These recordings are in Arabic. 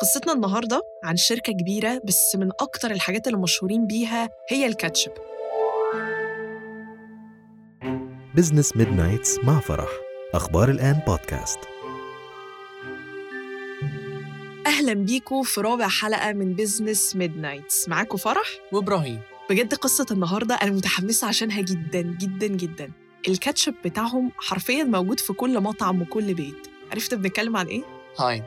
قصتنا النهاردة عن شركة كبيرة بس من أكتر الحاجات اللي مشهورين بيها هي الكاتشب. Business Midnights مع فرح. أخبار الآن بودكاست أهلا بيكم في رابع حلقة من Business Midnights معاكم فرح؟ وإبراهيم. بجد قصة النهاردة أنا متحمسة عشانها جدا جدا جدا. الكاتشب بتاعهم حرفيا موجود في كل مطعم وكل بيت. عرفت بنتكلم عن إيه؟ هاينز.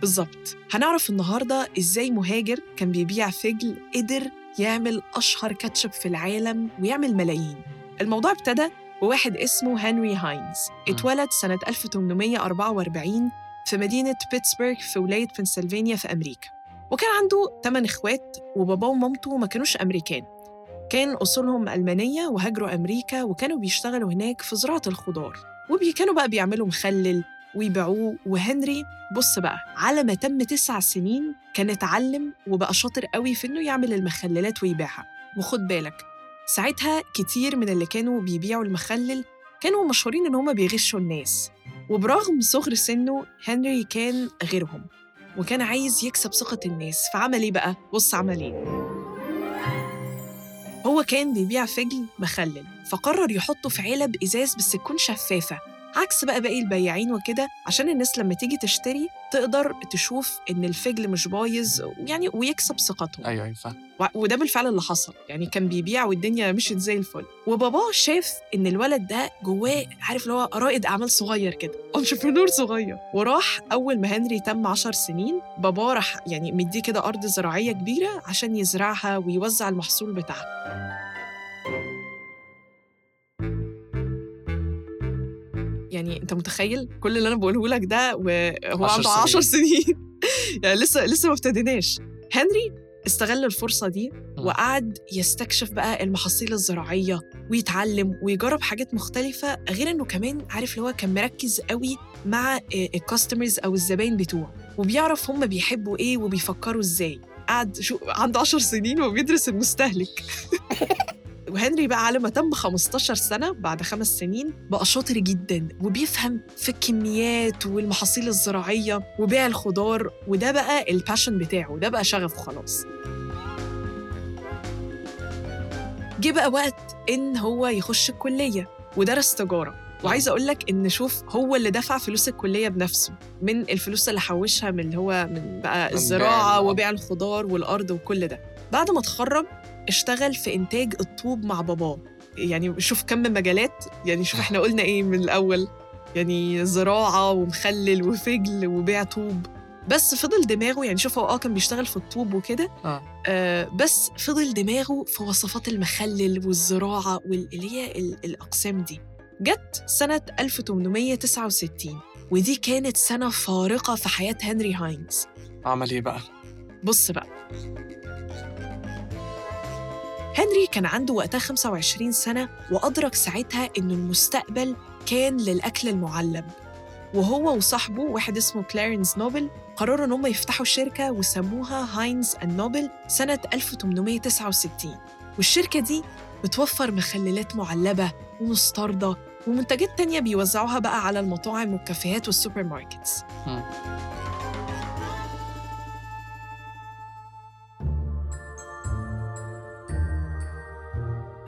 بالظبط. هنعرف النهاردة إزاي مهاجر كان بيبيع فجل قدر يعمل أشهر كاتشب في العالم ويعمل ملايين. الموضوع ابتدى بواحد اسمه هنري هاينز. اتولد سنة 1844 في مدينة بيتسبرغ في ولاية بنسلفانيا في أمريكا. وكان عنده 8 إخوات وباباه ومامته ما كانوش أمريكان. كان أصولهم ألمانية وهاجروا أمريكا وكانوا بيشتغلوا هناك في زراعة الخضار. وكانوا بقى بيعملوا مخلل ويبيعوه. وهنري بص بقى على ما تم تسع سنين كان اتعلم وبقى شاطر قوي في إنه يعمل المخللات ويبيعها. وخد بالك ساعتها كتير من اللي كانوا بيبيعوا المخلل كانوا مشهورين إن هما بيغشوا الناس. وبرغم صغر سنه هنري كان غيرهم وكان عايز يكسب ثقة الناس. فعمل إيه بقى؟ بص عمل إيه. هو كان بيبيع فجل مخلل فقرر يحطه في علب إزاز بس تكون شفافة. عكس بقى باقي البياعين وكده عشان الناس لما تيجي تشتري تقدر تشوف إن الفجل مش بايظ يعني ويكسب ثقتهم. أيوه فاهم. و- وده بالفعل اللي حصل يعني كان بيبيع والدنيا مشيت زي الفل. وباباه شاف إن الولد ده جواه عارف اللي هو رائد أعمال صغير كده انتربرنور صغير. وراح أول ما هنري تم عشر سنين باباه راح يعني مديه كده أرض زراعية كبيرة عشان يزرعها ويوزع المحصول بتاعها. يعني أنت متخيل كل اللي أنا بقوله لك ده وهو عشر عنده 10 سنين. سنين. يعني لسه لسه ما ابتديناش. هنري استغل الفرصة دي مم. وقعد يستكشف بقى المحاصيل الزراعية ويتعلم ويجرب حاجات مختلفة غير إنه كمان عارف اللي هو كان مركز قوي مع الكاستمرز أو الزباين بتوعه. وبيعرف هم بيحبوا إيه وبيفكروا إزاي. قعد شو عنده 10 سنين وبيدرس المستهلك. وهنري بقى على ما تم 15 سنة بعد خمس سنين بقى شاطر جدا وبيفهم في الكميات والمحاصيل الزراعية وبيع الخضار وده بقى الباشن بتاعه ده بقى شغفه خلاص. جه بقى وقت إن هو يخش الكلية ودرس تجارة. وعايزة أقول لك إن شوف هو اللي دفع فلوس الكلية بنفسه من الفلوس اللي حوشها من اللي هو من بقى بيع- وبيع الخضار والأرض وكل ده. بعد ما اتخرج اشتغل في إنتاج الطوب مع باباه. يعني شوف كم مجالات يعني شوف إحنا قلنا إيه من الأول. يعني زراعة ومخلل وفجل وبيع طوب. بس فضل دماغه يعني شوف هو آه كان بيشتغل في الطوب وكده. آه. آه بس فضل دماغه في وصفات المخلل والزراعة واللي هي ال- الأقسام دي. جت سنة 1869 ودي كانت سنة فارقة في حياة هنري هاينز. عمل إيه بقى؟ بص بقى. هنري كان عنده وقتها 25 سنة وأدرك ساعتها إن المستقبل كان للأكل المعلب وهو وصاحبه واحد اسمه كلارنس نوبل قرروا إن هم يفتحوا شركة وسموها هاينز and نوبل سنة 1869 والشركة دي بتوفر مخللات معلبة ومستردة ومنتجات تانية بيوزعوها بقى على المطاعم والكافيهات وال supermarkets.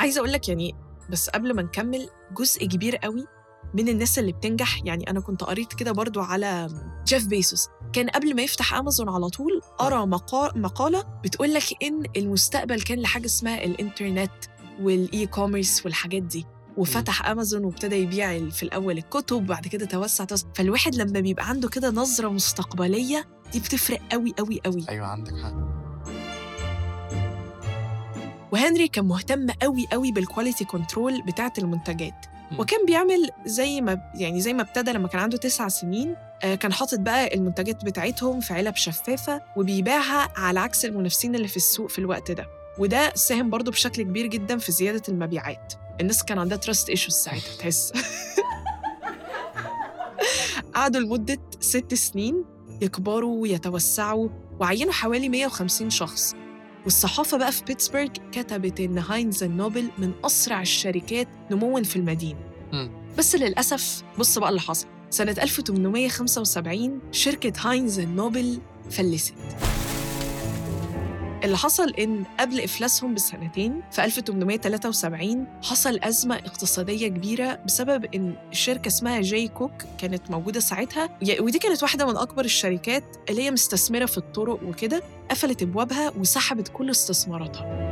عايزة أقول لك يعني بس قبل ما نكمل جزء كبير قوي من الناس اللي بتنجح يعني أنا كنت قريت كده برضو على جيف بيزوس كان قبل ما يفتح أمازون على طول قرأ مقا- مقالة بتقول لك إن المستقبل كان لحاجة اسمها الإنترنت وال e-commerce والحاجات دي. وفتح أمازون وابتدى يبيع في الأول الكتب بعد كده توسع توسع. فالواحد لما بيبقى عنده كده نظرة مستقبلية دي بتفرق قوي قوي قوي. أيوه عندك حق. وهنري كان مهتم قوي قوي بال quality control بتاعة المنتجات. وكان بيعمل زي ما يعني زي ما ابتدى لما كان عنده تسع سنين آه، كان حاطط بقى المنتجات بتاعتهم في علب شفافة وبيبيعها على عكس المنافسين اللي في السوق في الوقت ده. وده ساهم برضو بشكل كبير جدا في زيادة المبيعات. الناس كان عندها trust issues ساعتها تحس. قعدوا لمدة ست سنين يكبروا ويتوسعوا وعينوا حوالي 150 شخص. والصحافة بقى في بيتسبرغ كتبت إن هاينز نوبل من أسرع الشركات نمواً في المدينة. بس للأسف بص بقى اللي حصل. سنة 1875 شركة هاينز نوبل فلست. اللي حصل إن قبل إفلاسهم بسنتين في 1873 حصل أزمة اقتصادية كبيرة بسبب إن شركة اسمها جاي كوك كانت موجودة ساعتها. ودي كانت واحدة من أكبر الشركات اللي هي مستثمرة في الطرق وكده. قفلت أبوابها وسحبت كل استثماراتها.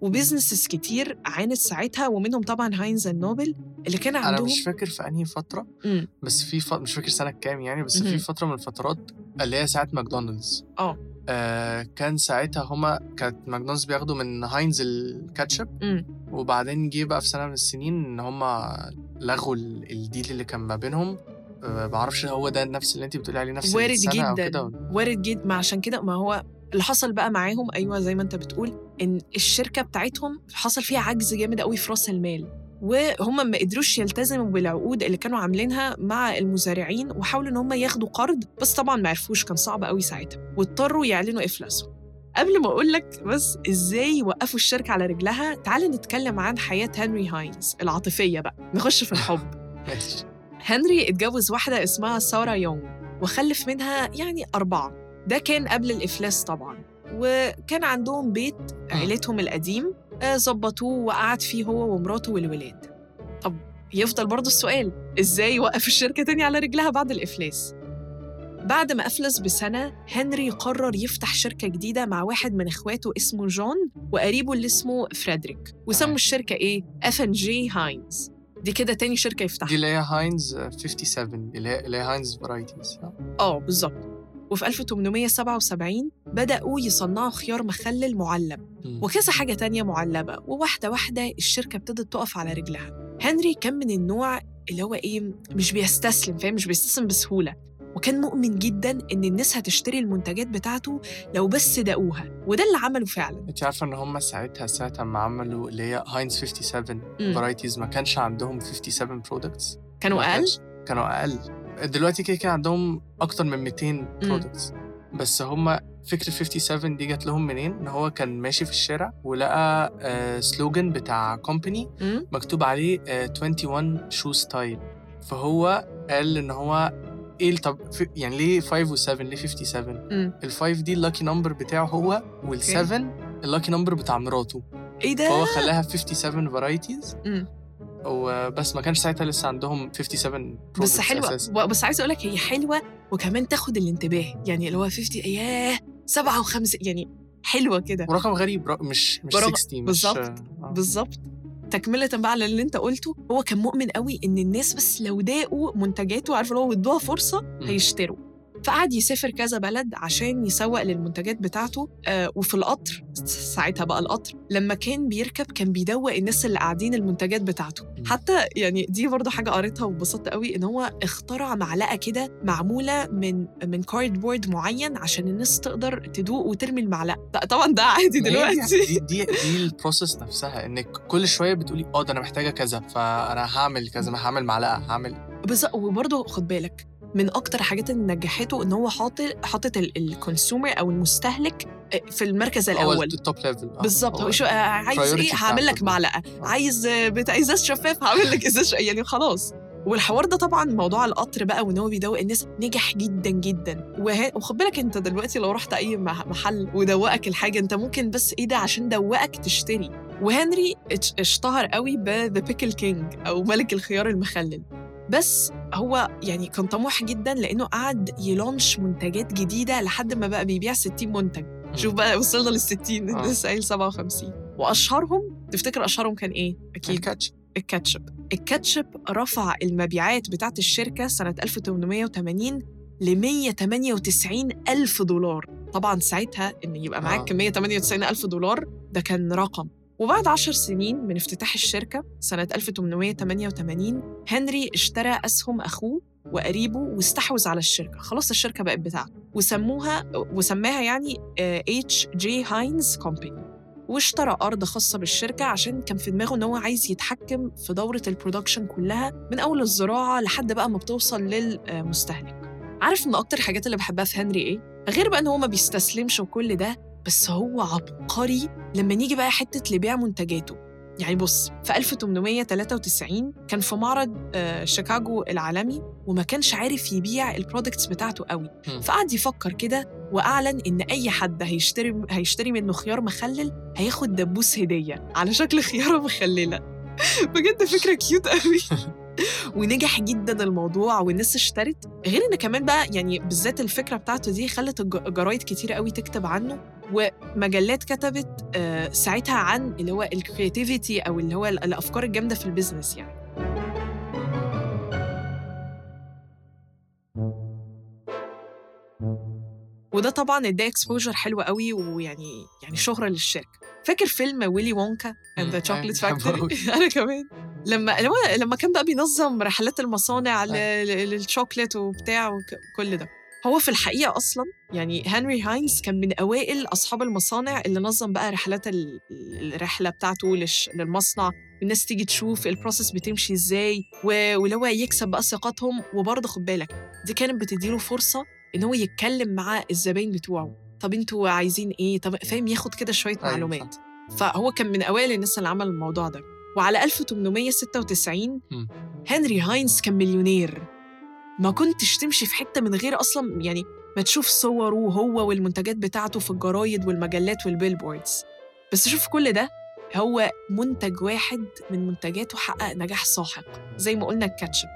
و businesses كتير عانت ساعتها ومنهم طبعا هاينز نوبل اللي كان أنا عندهم مش فاكر في أنهي فترة مم. بس في ف... مش فاكر سنة كام يعني بس مهم. في فترة من الفترات اللي هي ساعة ماكدونالدز آه. آه كان ساعتها هما كانت ماكدونالدز بياخدوا من هاينز الكاتشب مم. وبعدين جه بقى في سنة من السنين إن هما لغوا ال- ال deal اللي كان ما بينهم آه بعرفش هو ده نفس اللي انت بتقولي عليه نفس وارد جدا وارد جدا ما عشان كده ما هو اللي حصل بقى معاهم أيوه زي ما انت بتقول إن الشركة بتاعتهم حصل فيها عجز جامد قوي في رأس المال وهم ما قدروش يلتزموا بالعقود اللي كانوا عاملينها مع المزارعين وحاولوا إن هم ياخدوا قرض بس طبعا ما عرفوش كان صعب قوي ساعتها. واضطروا يعلنوا افلاسهم قبل ما أقول لك بس إزاي وقفوا الشركة على رجلها تعال نتكلم عن حياة هنري هاينز العاطفية بقى. نخش في الحب. هنري اتجوز واحدة اسمها سارة يونغ وخلف منها يعني أربعة. ده كان قبل الإفلاس طبعا. وكان عندهم بيت عيلتهم القديم. آه، ظبطوه وقعد فيه هو ومراته والولاد طب يفضل برضه السؤال إزاي وقف الشركة تاني على رجلها بعد الإفلاس؟ بعد ما أفلس بسنة هنري قرر يفتح شركة جديدة مع واحد من إخواته اسمه جون وقريبه اللي اسمه فريدريك وسموا تمام. الشركة إيه؟ F and J هاينز دي كده تاني شركة يفتحها دي اللي هي هاينز آه، 57 اللي هي اللي هي هاينز varieties آه بالظبط وفي 1877 بدأوا يصنعوا خيار مخلل معلب. وكذا حاجة تانية معلبة وواحدة واحدة الشركة ابتدت تقف على رجلها. هنري كان من النوع اللي هو إيه مش بيستسلم فاهم؟ مش بيستسلم بسهولة. وكان مؤمن جدا إن الناس هتشتري المنتجات بتاعته لو بس دقوها وده اللي عمله فعلا. أنت عارفة إن هم ساعتها ساعتها ما عملوا اللي هي هاينز 57 مم. varieties ما كانش عندهم 57 products كانوا أقل؟ كانوا أقل. دلوقتي كده كده عندهم أكتر من 200 products بس هم فكره 57 دي جات لهم منين؟ إن هو كان ماشي في الشارع ولقى آه slogan بتاع company؟ مكتوب عليه آه 21 shoe style فهو قال إن هو إيه طب يعني ليه 5 و7 ليه 57 مم. ال5 دي ال lucky number بتاعه هو وال7 ال lucky number بتاع مراته. إيه ده؟ فهو خلاها 57 varieties. وبس ما كانش ساعتها لسه عندهم 57 بس أساساً. و- بس عايزة أقول لك هي حلوة وكمان تاخد الانتباه يعني اللي هو 50 ياه 57 يعني حلوة كده ورقم غريب ر- مش مش ورقم- 60 مش بالظبط. آه. بالظبط تكملة بقى على اللي أنت قلته هو كان مؤمن قوي إن الناس بس لو داقوا منتجاته عارف اللي هو ادوها فرصة هيشتروا فقعد يسافر كذا بلد عشان يسوق للمنتجات بتاعته آه وفي القطر ساعتها بقى القطر لما كان بيركب كان بيدوق الناس اللي قاعدين المنتجات بتاعته. حتى يعني دي برضه حاجة قريتها واتبسطت قوي إن هو اخترع معلقة كده معمولة من من كاردبورد معين عشان الناس تقدر تدوق وترمي المعلقة. ط- طبعا ده عادي دلوقتي. دي دي دي ال process نفسها انك كل شوية بتقولي آه ده أنا محتاجة كذا فأنا هعمل كذا هعمل معلقة هعمل بالظبط وبرضه خد بالك من أكتر الحاجات اللي نجحته إن هو حاطط حاطط ال consumer أو المستهلك في المركز الأول. ال top level بالظبط. هو شو آه، عايز إيه؟ هعمل لك. معلقة. عايز آه، بتاع إزاز شفاف؟ هعمل لك إزاز يعني خلاص. والحوار ده طبعا موضوع القطر بقى وإن هو بيدوق الناس نجح جدا جدا. وه... وخد بالك أنت دلوقتي لو رحت أي مح- محل ودوقك الحاجة أنت ممكن بس إيه ده؟ عشان دوقك تشتري. وهنري اشتهر قوي ب the pickle king أو ملك الخيار المخلل. بس هو يعني كان طموح جدا لأنه قعد ي launch منتجات جديدة لحد ما بقى بيبيع 60 منتج. شوف بقى وصلنا لل 60 آه. لسه قايل 57 وأشهرهم تفتكر أشهرهم كان إيه؟ أكيد. الكاتش الكاتشب. الكاتشب رفع المبيعات بتاعت الشركة سنة 1880 ل 198 ألف دولار. طبعا ساعتها إن يبقى معاك آه. 198 ألف دولار ده كان رقم. وبعد عشر سنين من افتتاح الشركة سنة 1888 هنري اشترى أسهم أخوه وقريبه واستحوذ على الشركة. خلاص الشركة بقت بتاعته. وسموها وسماها يعني H.J. هاينز company واشترى أرض خاصة بالشركة عشان كان في دماغه إن هو عايز يتحكم في دورة ال production كلها من أول الزراعة لحد بقى ما بتوصل للمستهلك. عارف من أكتر الحاجات اللي بحبها في هنري إيه؟ غير بقى إن هو ما بيستسلمش وكل ده بس هو عبقري لما نيجي بقى حتة لبيع منتجاته. يعني بص في 1893 كان في معرض آه، شيكاغو العالمي وما كانش عارف يبيع ال products بتاعته قوي. فقعد يفكر كده وأعلن إن أي حد هيشتري هيشتري منه خيار مخلل هياخد دبوس هدية على شكل خيارة مخللة. بجد فكرة cute قوي. ونجح جدا الموضوع والناس اشترت. غير إن كمان بقى يعني بالذات الفكرة بتاعته دي خلت الج- جرايد كتير قوي تكتب عنه. ومجلات كتبت آه، ساعتها عن اللي هو ال creativity أو اللي هو ال- الأفكار الجامدة في ال business يعني. وده طبعا اداه exposure حلو قوي ويعني يعني شهرة للشركة. فاكر فيلم ويلي وونكا and the مم، شوكليت أيوة، بحبه factory أنا كمان. لما لما كان بقى بينظم رحلات المصانع. ل- للشوكليت وبتاع وكل ده. هو في الحقيقة أصلا يعني هنري هاينز كان من أوائل أصحاب المصانع اللي نظم بقى رحلات ال- الرحلة بتاعته للمصنع. الناس تيجي تشوف ال process بتمشي إزاي و- واللي هو يكسب بقى ثقتهم. وبرضه خد بالك دي كانت بتديله فرصة إن هو يتكلم مع الزباين بتوعه. طب أنتوا عايزين إيه؟ طب فاهم ياخد كده شوية أيوة، معلومات. فهو كان من أوائل الناس اللي عمل الموضوع ده. وعلى 1896 مم. هنري هاينز كان مليونير. ما كنتش تمشي في حتة من غير أصلا يعني ما تشوف صوره هو والمنتجات بتاعته في الجرايد والمجلات وال billboards. بس شوف كل ده هو منتج واحد من منتجاته حقق نجاح ساحق زي ما قلنا الكاتشب.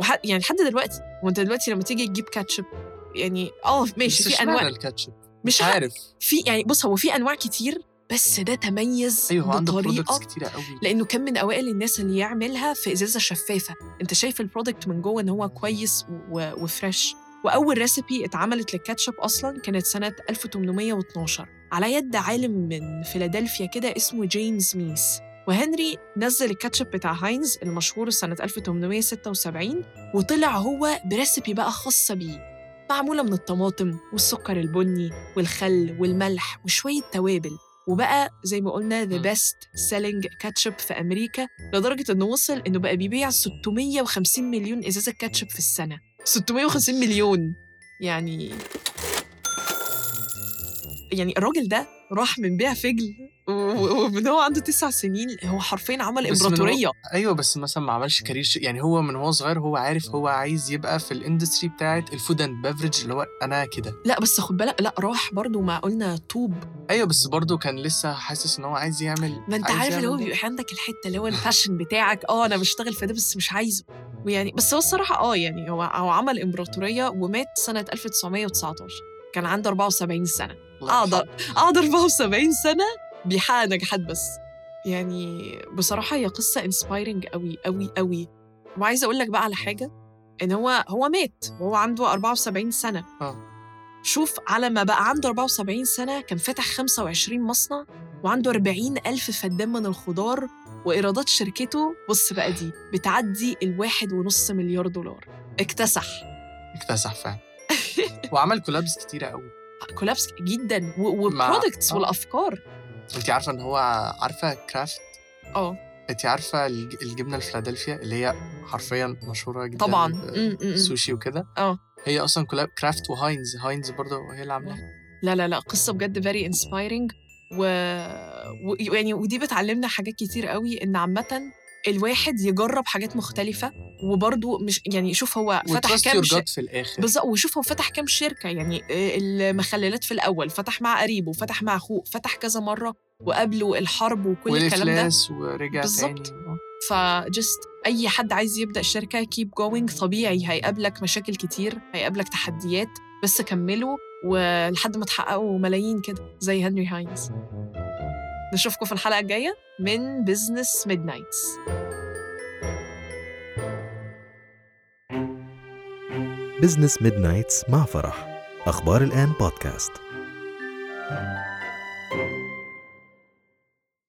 وح... يعني لحد دلوقتي وانت دلوقتي لما تيجي تجيب كاتشب يعني آه ماشي في أنواع الكاتشب؟ مش مش عارف. في يعني بص هو في أنواع كتير بس ده تميز هو عنده بطريقة كتيرة قوي. لأنه كان من أوائل الناس اللي يعملها في إزازة شفافة. أنت شايف ال product من جوه إن هو كويس. و fresh. وأول recipe اتعملت للكاتشب أصلا كانت سنة 1812 على يد عالم من فيلادلفيا كده اسمه جيمس ميس. وهنري نزل الكاتشب بتاع هاينز المشهور سنة 1876 وطلع هو بريسيبي بقى خاصة بيه. معمولة من الطماطم والسكر البني والخل والملح وشوية توابل. وبقى زي ما قلنا the مم. best selling كاتشب في أمريكا لدرجة إنه وصل إنه بقى بيبيع 650 مليون إزازة كاتشب في السنة 650 مليون يعني يعني الراجل ده راح من بيع فجل ومن هو عنده تسع سنين هو حرفيا عمل من هو- إمبراطورية. أيوه بس مثلا ما عملش career ش- يعني هو من هو صغير هو عارف هو عايز يبقى في ال industry بتاعت ال food and beverage اللي هو أنا كده. لا بس خد بالك لا راح برضو ما قلنا طوب. أيوه بس برضه كان لسه حاسس إن هو عايز يعمل ما أنت عارف اللي هو. بيبقى عندك الحتة اللي هو ال passion بتاعك آه أنا بشتغل في ده بس مش عايزه. ويعني بس هو الصراحة آه يعني هو هو عمل إمبراطورية ومات سنة 1919 كان عنده 74 سنة. الله يرحمه. أقدر قعد 74 سنة بيحقق نجاحات بس. يعني بصراحة هي قصة انسبايرنج قوي قوي قوي وعايزة أقول لك بقى على حاجة إن هو هو مات. وهو عنده 74 سنة. آه. شوف على ما بقى عنده 74 سنة كان فاتح 25 مصنع وعنده 40 ألف فدان من الخضار وإيرادات شركته. بص بقى دي بتعدي الواحد ونص مليار دولار. اكتسح. اكتسح فعلا. وعمل كولابس كتيرة قوي collabs جدا و products آه. والأفكار. انت عارفة إن هو عارفة كرافت آه. انت عارفة الج- الجبنة الفلادلفيا اللي هي حرفيا مشهورة جدا طبعا. آه،. سوشي وكده؟ آه. هي أصلا collab كرافت وهاينز هاينز برضه هي اللي عاملاها. لا لا لا قصة بجد very inspiring. و... و... يعني ودي بتعلمنا حاجات كتير قوي إن عامة الواحد يجرب حاجات مختلفة وبرضه مش يعني شوف هو فتح كام ش... في الآخر بالظبط وشوف هو فتح كام شركة يعني آه، المخللات في الأول فتح مع قريبه فتح مع أخوه فتح كذا مرة وقابله الحرب وكل الكلام ده ورجع بالظبط. تاني آه. ف just أي حد عايز يبدأ شركة keep going طبيعي هيقابلك مشاكل كتير هيقابلك تحديات بس كملوا ولحد ما تحققوا ملايين كده زي هنري هاينز نشوفكم في الحلقة الجاية من Business Made نايتس Business Made مع فرح. أخبار الآن بودكاست